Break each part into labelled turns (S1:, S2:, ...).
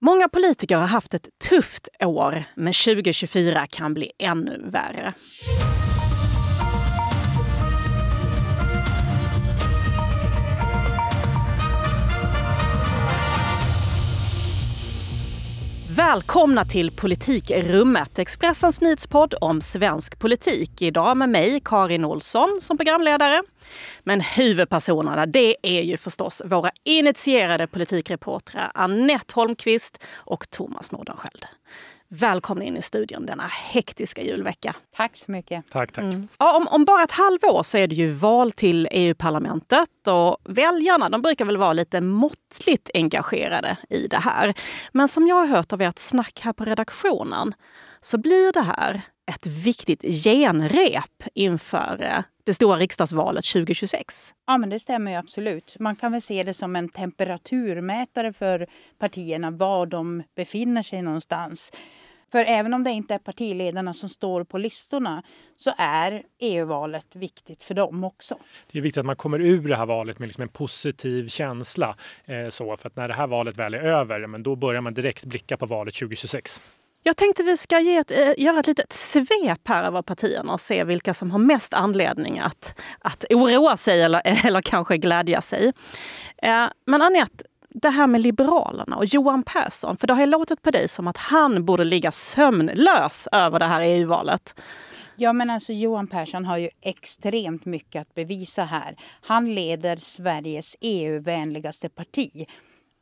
S1: Många politiker har haft ett tufft år, men 2024 kan bli ännu värre. Välkomna till Politikrummet, Expressens nyhetspodd om svensk politik. Idag med mig, Karin Olsson, som programledare. Men huvudpersonerna, det är ju förstås våra initierade politikreportrar Annette Holmqvist och Thomas Nordenskjöld. Välkomna in i studion denna hektiska julvecka.
S2: Tack så mycket.
S3: Tack, tack. Mm.
S1: Ja, om, om, bara ett halvår så är det ju val till EU-parlamentet och väljarna de brukar väl vara lite måttligt engagerade i det här. Men som jag har hört av ert snack här på redaktionen så blir det här ett viktigt genrep inför eh, det stora riksdagsvalet 2026.
S2: Ja, men det stämmer ju absolut. Man kan väl se det som en temperaturmätare för partierna, var de befinner sig någonstans. För även om det inte är partiledarna som står på listorna så är EU-valet viktigt för dem också.
S3: Det är viktigt att man kommer ur det här valet med liksom en positiv känsla. Eh, så, för att när det här valet väl är över, men då börjar man direkt blicka på valet 2026.
S1: Jag tänkte vi ska ge ett, eh, göra ett litet svep här över partierna och se vilka som har mest anledning att, att oroa sig eller, eller kanske glädja sig. Eh, men Anette, det här med Liberalerna och Johan Persson, för det har ju låtit på dig som att han borde ligga sömnlös över det här EU-valet.
S2: Ja, men alltså Johan Persson har ju extremt mycket att bevisa här. Han leder Sveriges EU-vänligaste parti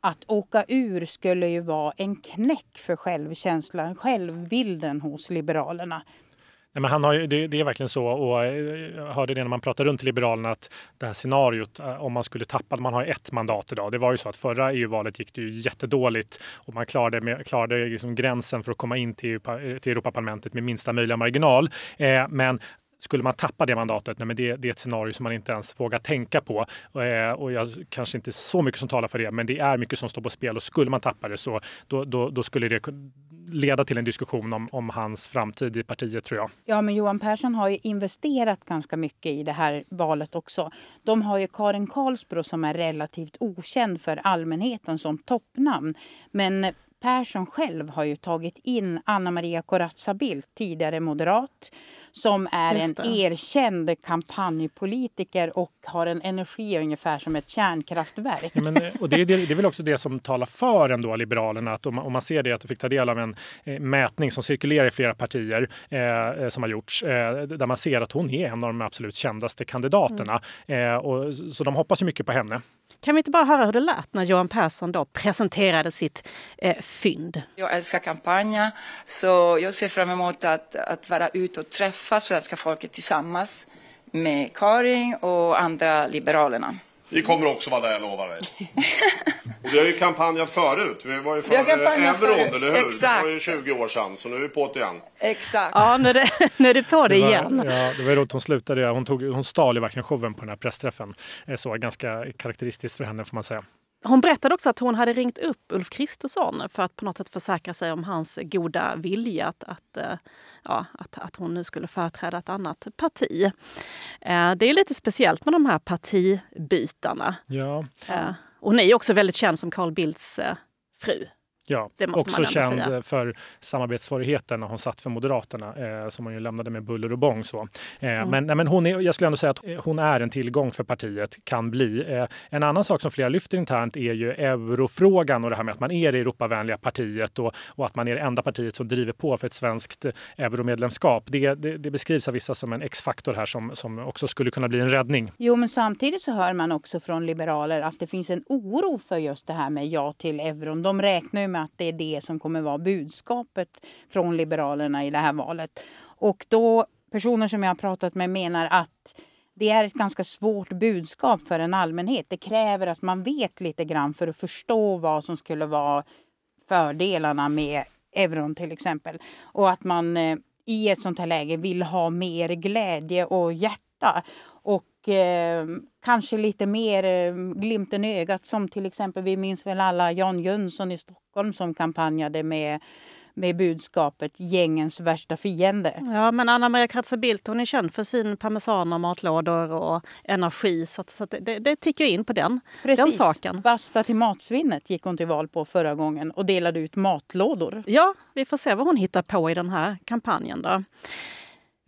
S2: att åka ur skulle ju vara en knäck för självkänslan, självbilden hos Liberalerna.
S3: Nej, men han har ju, det, det, är verkligen så och eh, jag hörde det när man pratade runt Liberalerna att det här scenariot eh, om man skulle tappa, man har ett mandat idag. Det var ju så att förra EU-valet gick det ju jättedåligt och man klarade, med, klarade liksom gränsen för att komma in till, eh, till Europaparlamentet med minsta möjliga marginal. Eh, men skulle man tappa det mandatet, nej men det, det, är ett scenario som man inte ens vågar tänka på. Och, och jag kanske inte så mycket som talar för det, men det är mycket som står på spel och skulle man tappa det så då, då, då skulle det leda till en diskussion om, om hans framtid i partiet tror jag.
S2: Ja, men Johan Persson har ju investerat ganska mycket i det här valet också. De har ju Karin Karlsbro som är relativt okänd för allmänheten som toppnamn. Men Persson själv har ju tagit in Anna Maria Corazza Bildt, tidigare moderat, som är en erkänd kampanjpolitiker och har en energi ungefär som ett kärnkraftverk.
S3: Ja, men, och det, är, det är väl också det som talar för ändå Liberalerna, att om, man, om man ser det att du fick ta del av en eh, mätning som cirkulerar i flera partier eh, eh, som har gjorts, eh, där man ser att hon är en av de absolut kändaste kandidaterna. Mm. Eh, och, så de hoppas ju mycket på henne.
S1: Kan vi inte bara höra hur det lät när Johan Persson då presenterade sitt eh, fynd?
S4: Jag älskar kampanja, så jag ser fram emot att, att vara ute och träffa svenska folket tillsammans med Karin och andra liberalerna.
S5: Vi kommer också vara där, jag lovar dig. vi har ju kampanjat förut. Vi var ju för euron, eller hur? Exakt. Det var ju 20 år sedan, så nu är vi på det igen.
S4: Exakt.
S1: Ja, nu är det, nu är det på det, det var, igen.
S3: Ja, det var roligt. Hon slutade, hon, tog, hon stal ju verkligen showen på den här pressträffen. Så ganska karaktäristiskt för henne får man säga.
S1: Hon berättade också att hon hade ringt upp Ulf Kristersson för att på något sätt försäkra sig om hans goda vilja att, att, eh, ja, att, att hon nu skulle företräda ett annat parti. Eh, det är lite speciellt med de här partibytarna.
S3: Ja.
S1: Eh, hon är också väldigt känd som Carl Bildts fru.
S3: Ja, också känd säga. för samarbetssvårigheter när hon satt för Moderaterna eh, som hon ju lämnade med buller och bång. Så. Eh, mm. Men, nej, men hon är, jag skulle ändå säga att hon är en tillgång för partiet, kan bli. Eh, en annan sak som flera lyfter internt är ju eurofrågan och det här med att man är det Europavänliga partiet och, och att man är det enda partiet som driver på för ett svenskt euromedlemskap. Det, det, det beskrivs av vissa som en X-faktor här som, som också skulle kunna bli en räddning.
S2: Jo, men samtidigt så hör man också från liberaler att det finns en oro för just det här med ja till euron. De räknar ju med med att det är det som kommer vara budskapet från Liberalerna i det här valet. Och då, personer som jag har pratat med menar att det är ett ganska svårt budskap för en allmänhet. Det kräver att man vet lite grann för att förstå vad som skulle vara fördelarna med euron till exempel. Och att man eh, i ett sånt här läge vill ha mer glädje och hjärta. Och eh, kanske lite mer eh, glimten i ögat som till exempel, vi minns väl alla Jan Jönsson i Stockholm som kampanjade med med budskapet gängens värsta fiende.
S1: Ja, men Anna Maria Kratsa Bildt hon är känd för sin parmesan och matlådor och energi. Så, att, så att det, det tickar in på den, Precis. den saken.
S2: Basta till matsvinnet gick hon till val på förra gången och delade ut matlådor.
S1: Ja, vi får se vad hon hittar på i den här kampanjen. Då.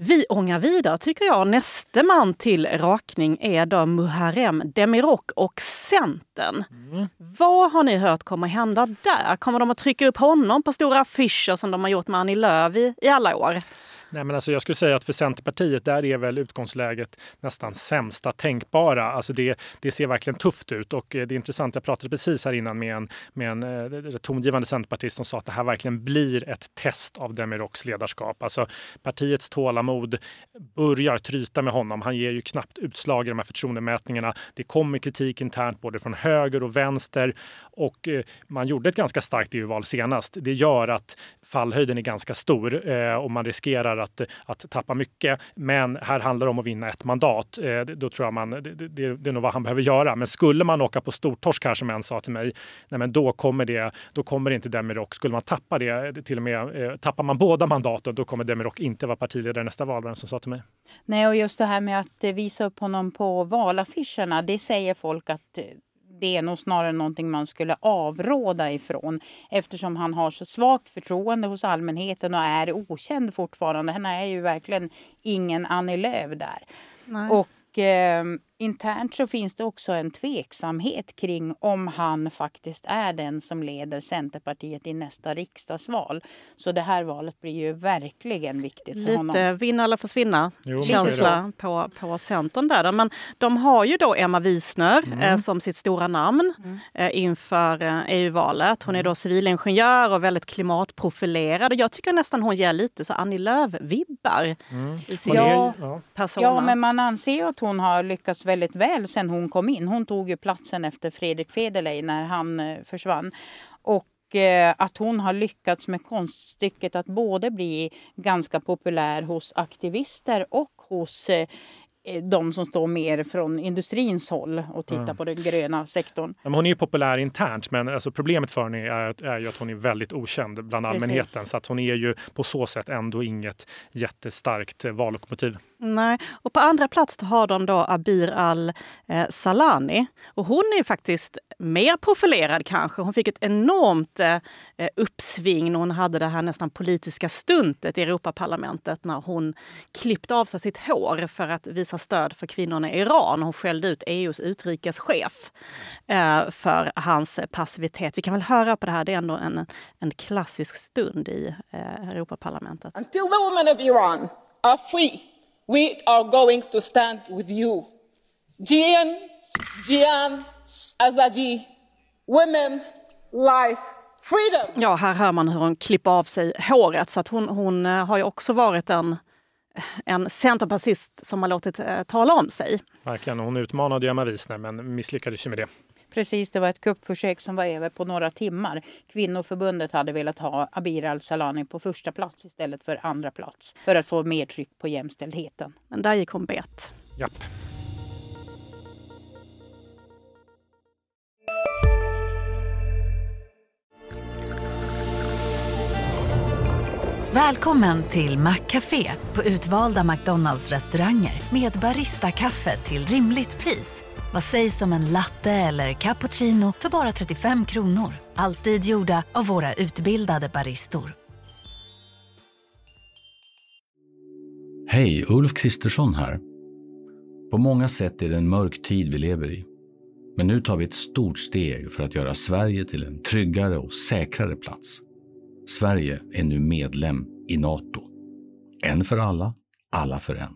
S1: Vi ångar vidare tycker jag. Näste man till rakning är då Muharrem Demirok och Centern. Mm. Vad har ni hört kommer hända där? Kommer de att trycka upp honom på stora affischer som de har gjort med Annie Lööf i, i alla år?
S3: Nej, men alltså jag skulle säga att för Centerpartiet där är väl utgångsläget nästan sämsta tänkbara. Alltså det, det ser verkligen tufft ut och eh, det är intressant. Jag pratade precis här innan med en, med en eh, tongivande centerpartist som sa att det här verkligen blir ett test av Demiroks ledarskap. Alltså partiets tålamod börjar tryta med honom. Han ger ju knappt utslag i de här förtroendemätningarna. Det kommer kritik internt både från höger och vänster och eh, man gjorde ett ganska starkt EU-val senast. Det gör att fallhöjden är ganska stor eh, och man riskerar att, att tappa mycket. Men här handlar det om att vinna ett mandat. Eh, då tror jag man, det, det, det, är nog vad han behöver göra. Men skulle man åka på stortorsk här som en sa till mig, nej men då kommer det, då kommer det inte Demirok. Skulle man tappa det, till och med eh, tappar man båda mandaten, då kommer Demirok inte vara partiledare nästa val, var som sa till mig.
S2: Nej, och just det här med att eh, visa upp honom på valaffischerna, det säger folk att det är nog snarare någonting man skulle avråda ifrån eftersom han har så svagt förtroende hos allmänheten och är okänd fortfarande. Han är ju verkligen ingen Annie Lööf där. Nej. Och eh, internt så finns det också en tveksamhet kring om han faktiskt är den som leder Centerpartiet i nästa riksdagsval. Så det här valet blir ju verkligen viktigt för
S1: Lite
S2: honom.
S1: Lite vinna eller försvinna jo, känsla på, på Centern där. Men de har ju då Emma Wiesner mm. eh, som sitt stora namn mm. eh, inför eh, EU-valet. Hon är då civilingenjör och väldigt klimatprofilerad. Och jag tycker nästan hon ger lite så Annie Lööf-vibbar mm. i sin ja, persona.
S2: Ja, men man anser ju att hon har lyckats väldigt väl sen hon kom in. Hon tog ju platsen efter Fredrik Federley när han eh, försvann. Och eh, att hon har lyckats med konststycket att både bli ganska populär hos aktivister och hos Eh, de som står mer från industrins håll och tittar mm. på den gröna sektorn.
S3: hon är ju populär internt men alltså problemet för henne är, är ju att hon är väldigt okänd bland allmänheten. Precis. Så att hon är ju på så sätt ändå inget jättestarkt eh, vallokomotiv.
S1: Nej, och på andra plats har de då Abir al-Salani. Och hon är faktiskt mer profilerad kanske. Hon fick ett enormt eh, uppsving när hon hade det här nästan politiska stuntet i Europaparlamentet när hon klippte av sig sitt hår för att visa stöd för kvinnorna i Iran. Hon skällde ut EUs utrikeschef eh, för hans passivitet. Vi kan väl höra på det här. Det är ändå en, en klassisk stund i eh, Europaparlamentet.
S6: Until the women of Iran are free, we are going to stand with you. Jian, Jian, Azadi, women, life, freedom.
S1: Ja, här hör man hur hon klipper av sig håret. Så att hon, hon eh, har ju också varit en en centerpartist som har låtit eh, tala om sig.
S3: Verkligen. Hon utmanade Emma Wiesner men misslyckades ju med det.
S2: Precis, det var ett kuppförsök som var över på några timmar. Kvinnoförbundet hade velat ha Abir al-Salani på första plats istället för andra plats för att få mer tryck på jämställdheten.
S1: Men där gick hon bet.
S3: Japp.
S7: Välkommen till Maccafé på utvalda McDonalds restauranger med Baristakaffe till rimligt pris. Vad sägs om en latte eller cappuccino för bara 35 kronor? Alltid gjorda av våra utbildade baristor.
S8: Hej, Ulf Kristersson här. På många sätt är det en mörk tid vi lever i. Men nu tar vi ett stort steg för att göra Sverige till en tryggare och säkrare plats. Sverige är nu medlem i Nato. En för alla, alla för en.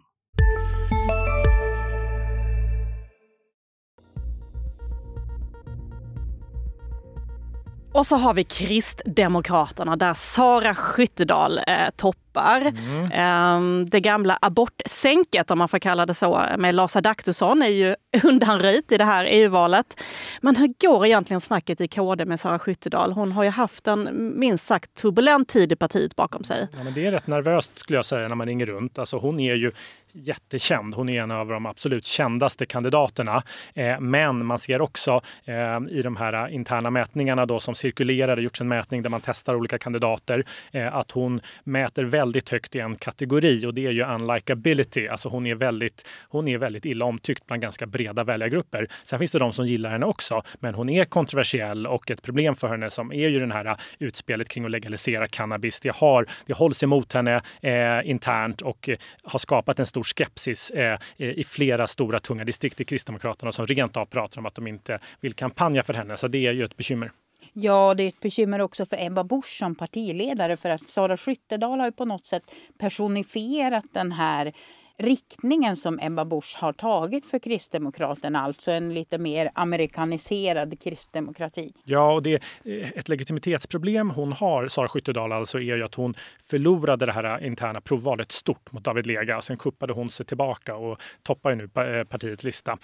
S1: Och så har vi Kristdemokraterna där Sara Skyttedal eh, toppar. Mm. Eh, det gamla abortsänket, om man får kalla det så, med Lars Adaktusson är ju undanröjt i det här EU-valet. Men hur går egentligen snacket i KD med Sara Skyttedal? Hon har ju haft en minst sagt turbulent tid i partiet bakom sig.
S3: Ja, men det är rätt nervöst skulle jag säga när man ringer runt. Alltså, hon är ju jättekänd. Hon är en av de absolut kändaste kandidaterna. Eh, men man ser också eh, i de här interna mätningarna då som cirkulerar, det gjorts en mätning där man testar olika kandidater, eh, att hon mäter väldigt väldigt högt i en kategori och det är ju unlikability. Alltså hon är väldigt, hon är väldigt illa omtyckt bland ganska breda väljargrupper. Sen finns det de som gillar henne också, men hon är kontroversiell och ett problem för henne som är ju den här äh, utspelet kring att legalisera cannabis. Det, har, det hålls emot henne eh, internt och eh, har skapat en stor skepsis eh, i flera stora tunga distrikt i Kristdemokraterna som rent av pratar om att de inte vill kampanja för henne. Så det är ju ett bekymmer.
S2: Ja, det är ett bekymmer också för Ebba Busch som partiledare för att Sara Skyttedal har ju på något sätt personifierat den här riktningen som Ebba Busch har tagit för Kristdemokraterna, alltså en lite mer amerikaniserad kristdemokrati.
S3: Ja, och det eh, ett legitimitetsproblem hon har, Sara Skyttedal, alltså är ju att hon förlorade det här eh, interna provvalet stort mot David Lega. Sen kuppade hon sig tillbaka och toppar ju nu eh, partiets lista.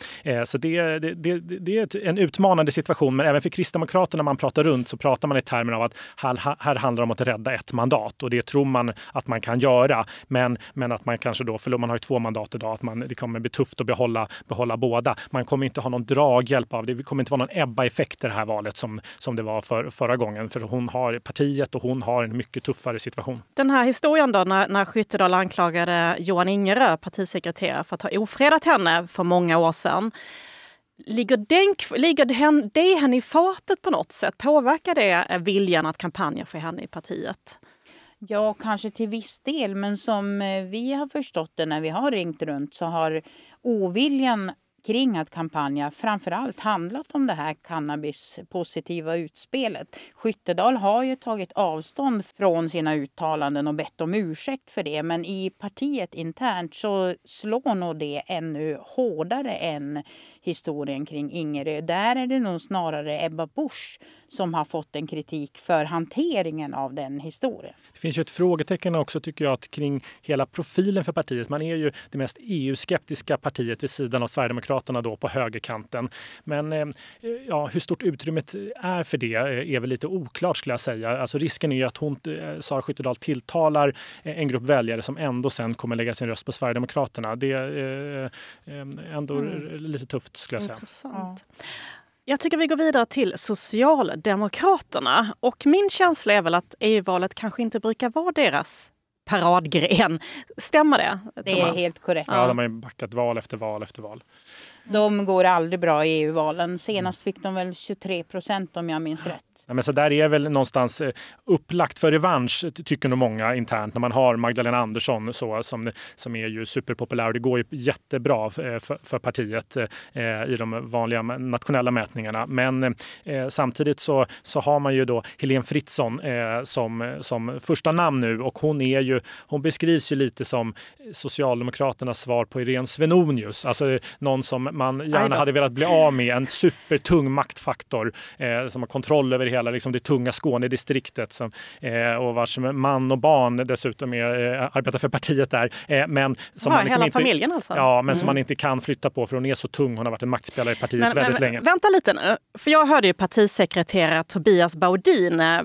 S3: Så det, det, det, det är en utmanande situation, men även för Kristdemokraterna när man pratar runt så pratar man i termer av att här, här handlar det om att rädda ett mandat och det tror man att man kan göra. Men, men att man kanske då förlorar, man har två mandat idag, att man, det kommer bli tufft att behålla, behålla båda. Man kommer inte ha någon draghjälp av det. Det kommer inte vara någon Ebba-effekt i det här valet som, som det var för, förra gången. För hon har partiet och hon har en mycket tuffare situation.
S1: Den här historien då när, när Skyttedal anklagade Johan Ingerö, partisekreterare, för att ha ofredat henne för många år sedan. Ligger, den, ligger det, det henne i fatet på något sätt? Påverkar det eh, viljan att kampanja för henne i partiet?
S2: Ja, kanske till viss del. Men som eh, vi har förstått det när vi har ringt runt så har oviljan kring att kampanja framförallt handlat om det här cannabispositiva utspelet. Skyttedal har ju tagit avstånd från sina uttalanden och bett om ursäkt för det. Men i partiet internt så slår nog det ännu hårdare än historien kring Ingerö. Där är det nog snarare Ebba Busch som har fått en kritik för hanteringen av den historien.
S3: Det finns ju ett frågetecken också tycker jag kring hela profilen för partiet. Man är ju det mest EU-skeptiska partiet vid sidan av Sverigedemokraterna då på högerkanten. Men eh, ja, hur stort utrymmet är för det eh, är väl lite oklart skulle jag säga. Alltså risken är ju att hon, eh, Sara Skyttedal tilltalar en grupp väljare som ändå sen kommer lägga sin röst på Sverigedemokraterna. Det är ändå mm. lite tufft skulle jag säga.
S1: Intressant. Jag tycker vi går vidare till Socialdemokraterna. Och min känsla är väl att EU-valet kanske inte brukar vara deras paradgren. Stämmer det?
S2: Det Thomas? är helt korrekt.
S3: Ja, de har ju backat val efter val efter val.
S2: De går aldrig bra i EU-valen. Senast fick de väl 23 procent om jag minns rätt.
S3: Ja, men så där är väl någonstans eh, upplagt för revansch, tycker nog många internt, när man har Magdalena Andersson så, som, som är ju superpopulär. Och det går ju jättebra eh, för, för partiet eh, i de vanliga nationella mätningarna. Men eh, samtidigt så, så har man ju då Helene Fritzon eh, som, som första namn nu och hon är ju, hon beskrivs ju lite som Socialdemokraternas svar på Irene Svenonius. Alltså någon som man gärna hade velat bli av med, en supertung maktfaktor eh, som har kontroll över hela liksom, det tunga Skånedistriktet som, eh, och vars man och barn dessutom är, eh, arbetar för partiet där. Eh, men
S1: som ja, man liksom hela inte, familjen alltså?
S3: Ja, men mm. som man inte kan flytta på för hon är så tung. Hon har varit en maktspelare i partiet men, väldigt men, länge.
S1: Vänta lite nu, för jag hörde ju partisekreterare Tobias Baudin eh,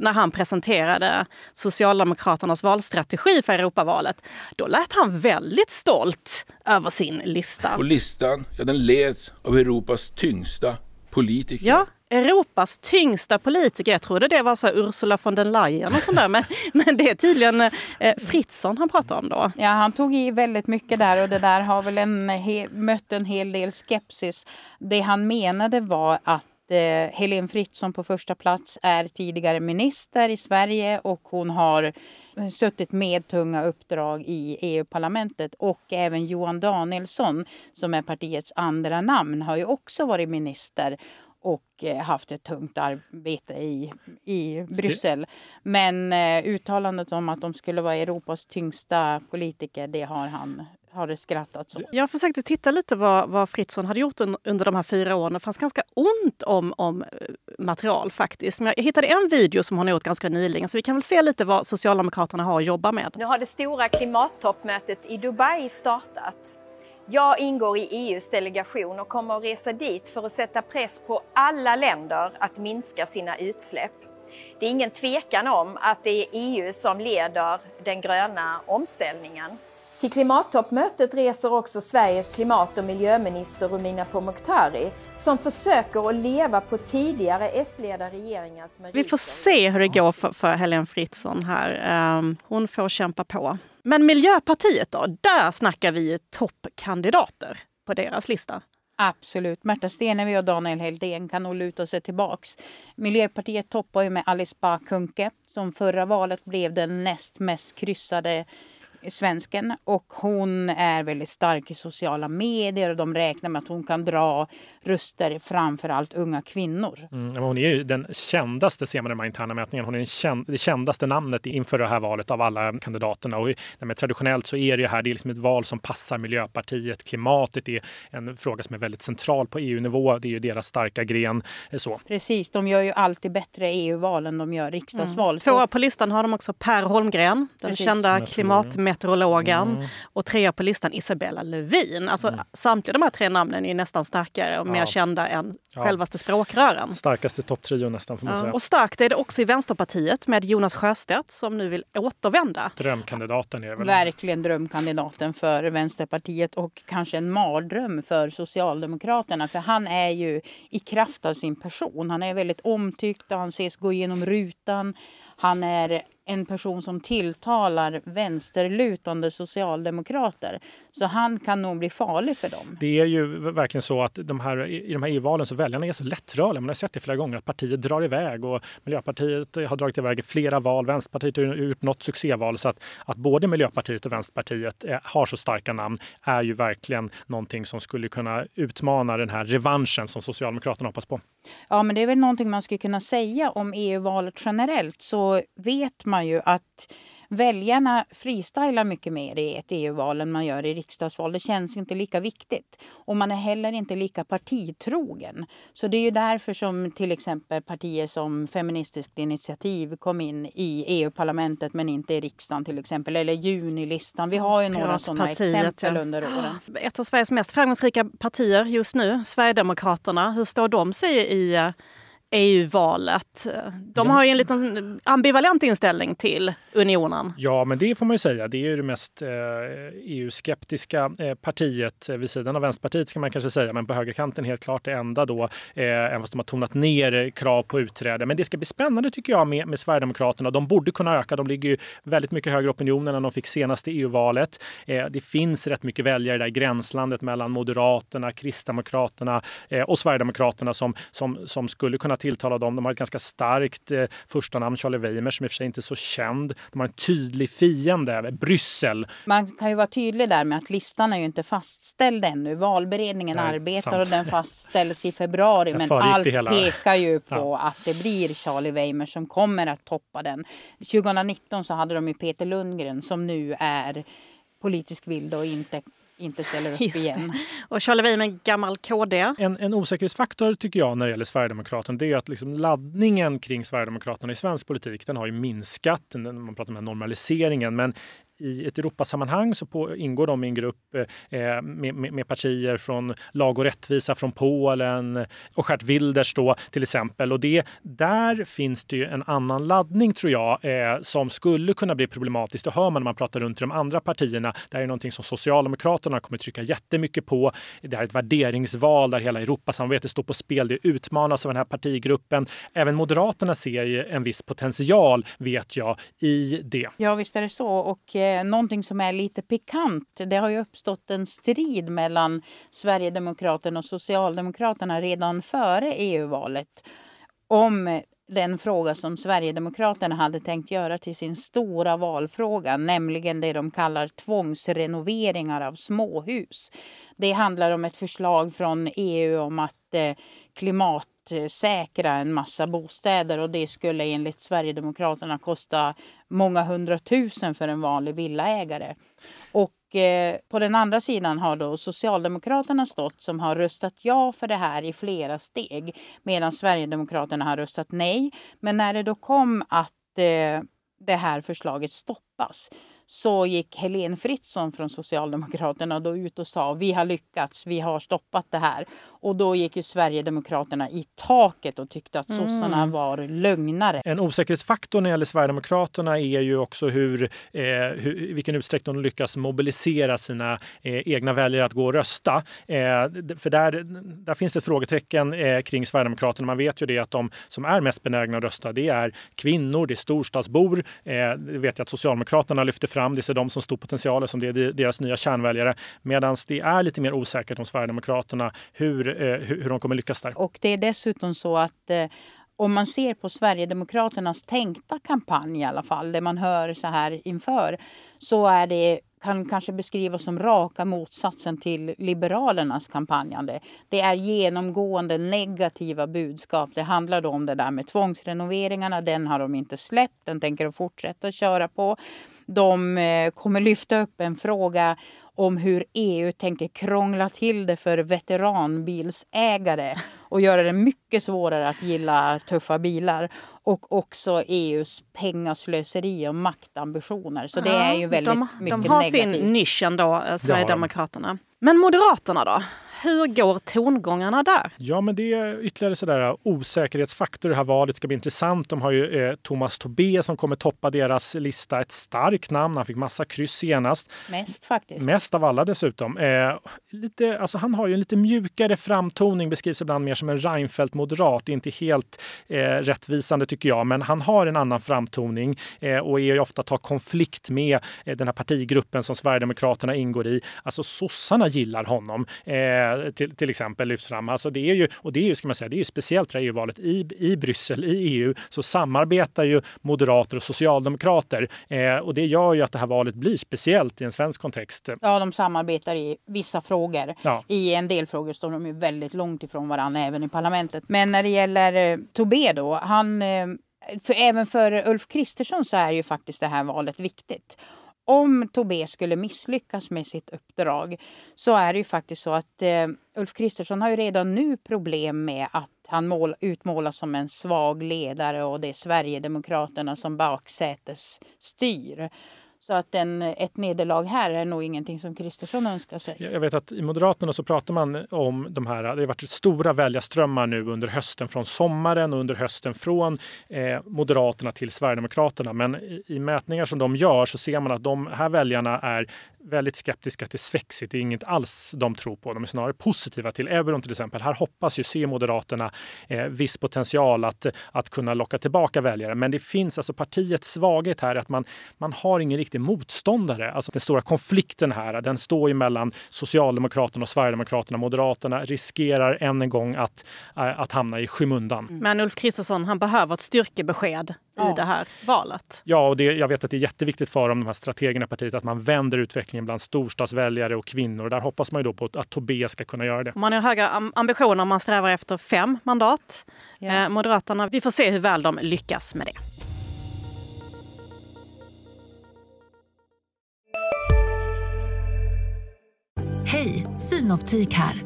S1: när han presenterade Socialdemokraternas valstrategi för Europavalet. Då lät han väldigt stolt över sin lista.
S9: Och listan, ja, den leds av Europas tyngsta politiker.
S1: Ja, Europas tyngsta politiker. Jag trodde det var så Ursula von der Leyen och sånt där. Men, men det är tydligen eh, Fritzson han pratar om då.
S2: Ja, han tog i väldigt mycket där och det där har väl en mött en hel del skepsis. Det han menade var att eh, Helene Fritzon på första plats är tidigare minister i Sverige och hon har eh, suttit med tunga uppdrag i EU-parlamentet. Och även Johan Danielsson, som är partiets andra namn, har ju också varit minister och eh, haft ett tungt arbete i, i Bryssel. Men eh, uttalandet om att de skulle vara Europas tyngsta politiker, det har han har det skrattats åt.
S1: Jag försökte titta lite vad, vad Fritzson hade gjort under de här fyra åren. Det fanns ganska ont om, om eh, material faktiskt. Men jag hittade en video som hon har gjort ganska nyligen så vi kan väl se lite vad Socialdemokraterna har att jobba med.
S10: Nu har det stora klimattoppmötet i Dubai startat. Jag ingår i EUs delegation och kommer att resa dit för att sätta press på alla länder att minska sina utsläpp. Det är ingen tvekan om att det är EU som leder den gröna omställningen. Till klimattoppmötet reser också Sveriges klimat och miljöminister Romina Pourmokhtari som försöker att leva på tidigare S-ledda regeringars meriter.
S1: Vi får se hur det går för, för Helene Fritzon här. Um, hon får kämpa på. Men Miljöpartiet då? Där snackar vi toppkandidater på deras lista.
S2: Absolut. Märta Stenevi och Daniel Heldén kan nog luta sig tillbaks. Miljöpartiet toppar ju med Alice Bah Kuhnke som förra valet blev den näst mest kryssade svensken och hon är väldigt stark i sociala medier och de räknar med att hon kan dra röster framför allt unga kvinnor.
S3: Mm, hon är ju den kändaste ser man i de här interna mätningarna. Hon är känd, det kändaste namnet inför det här valet av alla kandidaterna. Och, nej, traditionellt så är det här det är liksom ett val som passar Miljöpartiet. Klimatet är en fråga som är väldigt central på EU-nivå. Det är ju deras starka gren. Eh, så.
S2: Precis, de gör ju alltid bättre EU-val än de gör riksdagsval. Mm.
S1: Tvåa på listan har de också Per Holmgren, den Precis. kända klimat meteorologen mm. och trea på listan Isabella Lövin. Alltså, mm. Samtliga de här tre namnen är nästan starkare och ja. mer kända än ja. självaste språkrören.
S3: Starkaste topptrio nästan får man ja. säga.
S1: Och starkt är det också i Vänsterpartiet med Jonas Sjöstedt som nu vill återvända.
S3: Drömkandidaten är väl?
S2: Verkligen drömkandidaten för Vänsterpartiet och kanske en mardröm för Socialdemokraterna. För han är ju i kraft av sin person. Han är väldigt omtyckt och han ses gå igenom rutan. Han är en person som tilltalar vänsterlutande socialdemokrater. Så han kan nog bli farlig för dem.
S3: Det är ju verkligen så att de här, i de här EU-valen så väljarna är så lättrörliga. Man har sett det flera gånger att partier drar iväg och Miljöpartiet har dragit iväg i flera val. Vänsterpartiet har gjort något succéval så att, att både Miljöpartiet och Vänsterpartiet har så starka namn är ju verkligen någonting som skulle kunna utmana den här revanschen som Socialdemokraterna hoppas på.
S2: Ja, men det är väl någonting man skulle kunna säga om EU-valet generellt så vet man ju att väljarna freestylar mycket mer i ett EU-val än man gör i riksdagsval. Det känns inte lika viktigt. Och man är heller inte lika partitrogen. Så det är ju därför som till exempel partier som Feministiskt initiativ kom in i EU-parlamentet men inte i riksdagen till exempel. Eller Junilistan. Vi har ju några sådana exempel ja. under åren.
S1: Ett av Sveriges mest framgångsrika partier just nu, Sverigedemokraterna. Hur står de sig i eh, EU-valet. De har ju en liten ambivalent inställning till unionen.
S3: Ja, men det får man ju säga. Det är ju det mest eh, EU-skeptiska eh, partiet eh, vid sidan av Vänsterpartiet ska man kanske säga. Men på högerkanten helt klart det enda då, även fast de har tonat ner krav på utträde. Men det ska bli spännande tycker jag med, med Sverigedemokraterna. De borde kunna öka. De ligger ju väldigt mycket högre opinionen än de fick senast i EU-valet. Det finns rätt mycket väljare där i gränslandet mellan Moderaterna, Kristdemokraterna och Sverigedemokraterna som, som, som skulle kunna tilltala dem. De har ett ganska starkt eh, första namn, Charlie Weimer, som i och för sig inte är så känd. De har en tydlig fiende, Bryssel.
S2: Man kan ju vara tydlig där med att listan är ju inte fastställd ännu. Valberedningen Nej, arbetar sant. och den fastställs i februari. men allt pekar ju på ja. att det blir Charlie Weimer som kommer att toppa den. 2019 så hade de ju Peter Lundgren som nu är politisk vild och inte inte ställer upp igen.
S1: Och Charlie Weimer, gammal KD.
S3: En, en osäkerhetsfaktor tycker jag när det gäller Sverigedemokraterna det är att liksom laddningen kring Sverigedemokraterna i svensk politik den har ju minskat. Man pratar om normaliseringen men i ett Europasammanhang så på, ingår de i en grupp eh, med, med, med, partier från Lag och rättvisa från Polen eh, och Gert Wilders då till exempel. Och det, där finns det ju en annan laddning tror jag eh, som skulle kunna bli problematiskt. Det hör man när man pratar runt i de andra partierna. Det här är någonting som Socialdemokraterna kommer trycka jättemycket på. Det här är ett värderingsval där hela Europasamarbetet står på spel. Det utmanas av den här partigruppen. Även Moderaterna ser en viss potential, vet jag, i det.
S2: Ja, visst är det så. Och eh, eh, någonting som är lite pikant. Det har ju uppstått en strid mellan Sverigedemokraterna och Socialdemokraterna redan före EU-valet om den fråga som Sverigedemokraterna hade tänkt göra till sin stora valfråga, nämligen det de kallar tvångsrenoveringar av småhus. Det handlar om ett förslag från EU om att eh, Eh, säkra en massa bostäder och det skulle enligt Sverigedemokraterna kosta många hundratusen för en vanlig villaägare. Och eh, på den andra sidan har då Socialdemokraterna stått som har röstat ja för det här i flera steg medan Sverigedemokraterna har röstat nej. Men när det då kom att eh, det här förslaget stoppas så gick Helene Fritzon från Socialdemokraterna då ut och sa vi har lyckats, vi har stoppat det här. Och då gick ju Sverigedemokraterna i taket och tyckte att sossarna mm. var lögnare.
S3: En osäkerhetsfaktor när det gäller Sverigedemokraterna är ju också hur, eh, hur, i vilken utsträckning de lyckas mobilisera sina eh, egna väljare att gå och rösta. Eh, för där, där finns det ett frågetecken eh, kring Sverigedemokraterna. Man vet ju det att de som är mest benägna att rösta det är kvinnor, det är storstadsbor. Eh, det vet jag att Socialdemokraterna lyfter fram. Det är de som stor potential som det är deras nya kärnväljare. Medan det är lite mer osäkert om Sverigedemokraterna hur, eh, hur, hur de kommer lyckas där.
S2: Och det är dessutom så att eh, om man ser på Sverigedemokraternas tänkta kampanj i alla fall, det man hör så här inför, så är det kan kanske beskrivas som raka motsatsen till Liberalernas kampanjande. Det är genomgående negativa budskap. Det handlar om det där med tvångsrenoveringarna. Den har de inte släppt. Den tänker de fortsätta köra på. De eh, kommer lyfta upp en fråga om hur EU tänker krångla till det för veteranbilsägare och göra det mycket svårare att gilla tuffa bilar. Och också EUs pengaslöseri och maktambitioner. Så det är ju väldigt
S1: de,
S2: mycket
S1: De har
S2: negativt.
S1: sin nisch ändå, eh, Sverigedemokraterna. Men Moderaterna då? Hur går tongångarna där?
S3: Ja, men det är ytterligare sådär osäkerhetsfaktor i det här valet. ska bli intressant. De har ju eh, Thomas Tobé som kommer toppa deras lista. Ett starkt namn. Han fick massa kryss senast.
S2: Mest faktiskt.
S3: Mest av alla dessutom. Eh, lite, alltså, han har ju en lite mjukare framtoning. Beskrivs ibland mer som en Reinfeldt-moderat. Inte helt eh, rättvisande tycker jag, men han har en annan framtoning eh, och är ju ofta tar konflikt med eh, den här partigruppen som Sverigedemokraterna ingår i. Alltså sossarna gillar honom. Eh, till, till exempel lyfts fram. Alltså det är ju, och det är ju, ska man säga, det är ju speciellt för EU-valet. I, I Bryssel, i EU, så samarbetar ju moderater och socialdemokrater. Eh, och det gör ju att det här valet blir speciellt i en svensk kontext.
S2: Ja, de samarbetar i vissa frågor. Ja. I en del frågor står de ju väldigt långt ifrån varandra, även i parlamentet. Men när det gäller eh, Tobé då, han eh, för även för Ulf Kristersson så är ju faktiskt det här valet viktigt om Tobé skulle misslyckas med sitt uppdrag så är det ju faktiskt så att eh, Ulf Kristersson har ju redan nu problem med att han mål, utmålas som en svag ledare och det är Sverigedemokraterna som baksätesstyr. Så att en, ett nederlag här är nog ingenting som Kristersson önskar sig.
S3: Jag vet att i Moderaterna så pratar man om de här, det har varit stora väljarströmmar nu under hösten från sommaren och under hösten från eh, Moderaterna till Sverigedemokraterna. Men i, i, mätningar som de gör så ser man att de här väljarna är väldigt skeptiska till Svexit. Det är inget alls de tror på. De är snarare positiva till euron till exempel. Här hoppas ju se Moderaterna eh, viss potential att, att kunna locka tillbaka väljare. Men det finns alltså partiets svaghet här att man, man har ingen riktig motståndare. Alltså den stora konflikten här, den står ju mellan Socialdemokraterna och Sverigedemokraterna. Moderaterna riskerar än en gång att, äh, att hamna i skymundan.
S1: Men Ulf Kristersson, han behöver ett styrkebesked ja. i det här valet.
S3: Ja, och det, jag vet att det är jätteviktigt för dem, de här strategerna i partiet, att man vänder utvecklingen bland storstadsväljare och kvinnor. Och där hoppas man ju då på att Tobé ska kunna göra det.
S1: Man har höga ambitioner, man strävar efter fem mandat. Ja. Eh, Moderaterna, vi får se hur väl de lyckas med det.
S7: Hej, Synoptik här.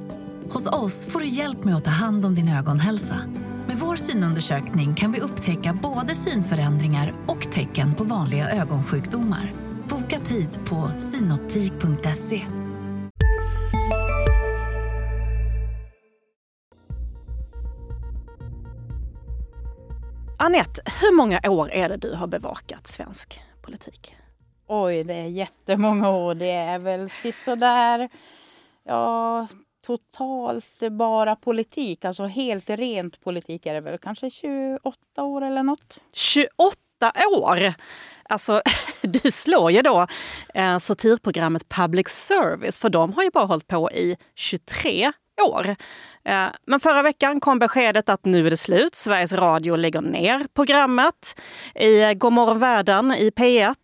S7: Hos oss får du hjälp med att ta hand om din ögonhälsa. Med vår synundersökning kan vi upptäcka både synförändringar och tecken på vanliga ögonsjukdomar. Boka tid på synoptik.se.
S1: Anette, hur många år är det du har bevakat svensk politik?
S2: Oj, det är jättemånga år. Det är väl sisådär, ja, totalt bara politik, alltså helt rent politik är det väl kanske 28 år eller nåt.
S1: 28 år! Alltså, du slår ju då eh, satirprogrammet Public Service, för de har ju bara hållit på i 23 år. Eh, men förra veckan kom beskedet att nu är det slut. Sveriges Radio lägger ner programmet i eh, Godmorgon världen i P1.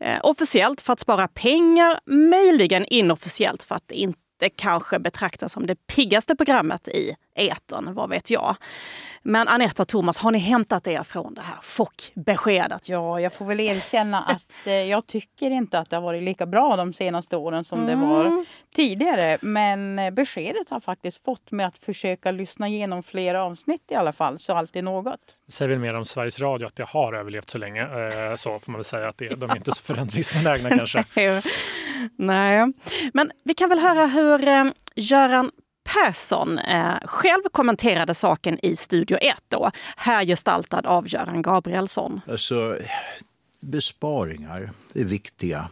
S1: Eh, officiellt för att spara pengar, möjligen inofficiellt för att det inte det kanske betraktas som det piggaste programmet i etern, vad vet jag. Men Anette och Thomas, har ni hämtat er från det här chockbeskedet?
S2: Ja, jag får väl erkänna att eh, jag tycker inte att det har varit lika bra de senaste åren som mm. det var tidigare. Men eh, beskedet har faktiskt fått mig att försöka lyssna igenom flera avsnitt i alla fall, så alltid något.
S3: Det säger väl mer om Sveriges Radio att det har överlevt så länge. Eh, så får man väl säga att det, de är inte så förändringsbenägna kanske.
S1: Nej, men vi kan väl höra hur eh, Göran Persson eh, själv kommenterade saken i Studio 1 då, här gestaltad av Göran Gabrielsson.
S11: Alltså, besparingar är viktiga.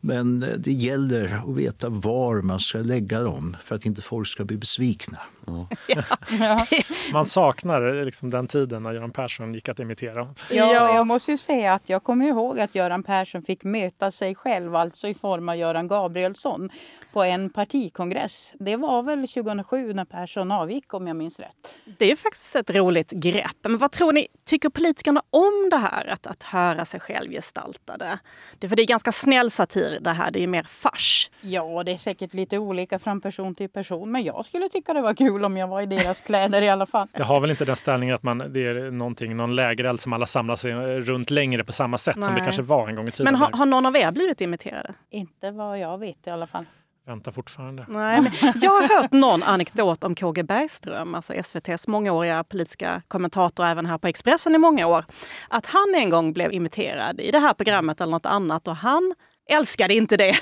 S11: Men eh, det gäller att veta var man ska lägga dem för att inte folk ska bli besvikna. Ja.
S3: ja. Man saknar liksom den tiden när Göran Persson gick att imitera.
S2: Ja, jag måste ju säga att jag kommer ihåg att Göran Persson fick möta sig själv, alltså i form av Göran Gabrielsson, på en partikongress. Det var väl 2007 när Persson avgick om jag minns rätt.
S1: Det är faktiskt ett roligt grepp. Men vad tror ni, tycker politikerna om det här att, att höra sig själv gestaltade? Det, för det är ganska snäll satir det här, det är mer fars.
S2: Ja, det är säkert lite olika från person till person, men jag skulle tycka det var kul om jag var i deras kläder i alla fall.
S3: Det har väl inte den ställningen att man, det är någonting, någon lägereld som alla samlar sig runt längre på samma sätt Nej. som det kanske var en gång i tiden.
S1: Men har, har någon av er blivit imiterade?
S2: Inte vad jag vet i alla fall
S3: väntar fortfarande.
S1: Nej, men jag har hört någon anekdot om KG Bergström, alltså SVTs mångåriga politiska kommentator även här på Expressen i många år. Att han en gång blev imiterad i det här programmet eller något annat och han älskade inte det.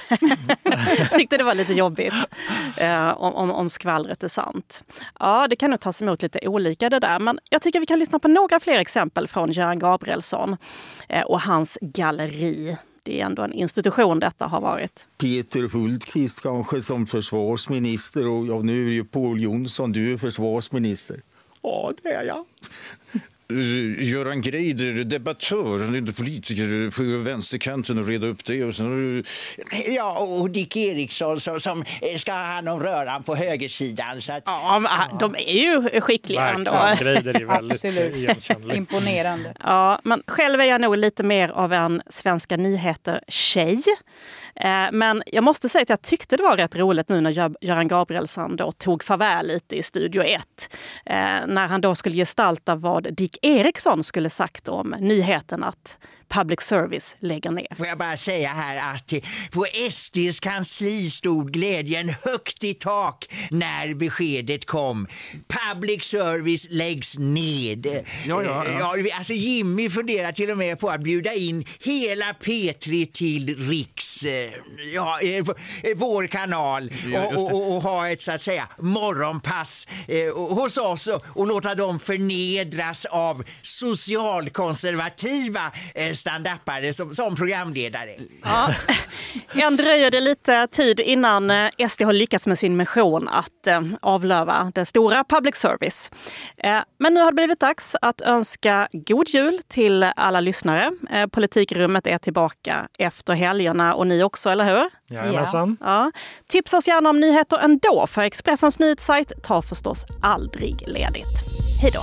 S1: Tyckte det var lite jobbigt eh, om, om, om skvallret är sant. Ja, det kan nog tas emot lite olika det där. Men jag tycker vi kan lyssna på några fler exempel från Göran Gabrielsson eh, och hans galleri det är ändå en institution detta har varit.
S11: Peter Hultqvist kanske som försvarsminister och ja, nu är ju Paul Jonsson, du är försvarsminister. Ja, det är jag. Göran Greider, debattör, inte politiker på vänsterkanten och reda upp det. Och sen...
S12: Ja, och Dick Eriksson som, som ska ha hand om röran på högersidan. Så att...
S1: ja, men, ja, de är ju skickliga ändå.
S3: Greider är väldigt igenkännlig.
S2: Imponerande.
S1: Ja, men själv är jag nog lite mer av en Svenska nyheter-tjej. Eh, men jag måste säga att jag tyckte det var rätt roligt nu när Göran Gabrielsson då tog farväl lite i Studio 1. Eh, när han då skulle gestalta vad Dick Eriksson skulle sagt om nyheten att public service lägger ner.
S12: Får jag bara säga här att på SDs kansli stod glädjen högt i tak när beskedet kom. Public service läggs ned.
S11: Ja, ja, ja.
S12: ja alltså Jimmy funderar till och med på att bjuda in hela P3 till Riks, eh, ja, eh, eh, vår kanal och, och, och, och, ha ett så att säga morgonpass hos oss och låta dem förnedras av socialkonservativa standupare som, som programledare.
S1: Ja. Än dröjer det lite tid innan eh, SD har lyckats med sin mission att eh, avlöva det stora public service. Eh, men nu har det blivit dags att önska god jul till alla lyssnare. Politikrummet är tillbaka efter helgerna och ni också, eller hur?
S3: Jajamensan.
S1: Ja. Tipsa oss gärna om nyheter ändå, för Expressens nyhetssajt tar förstås aldrig ledigt. Hej då!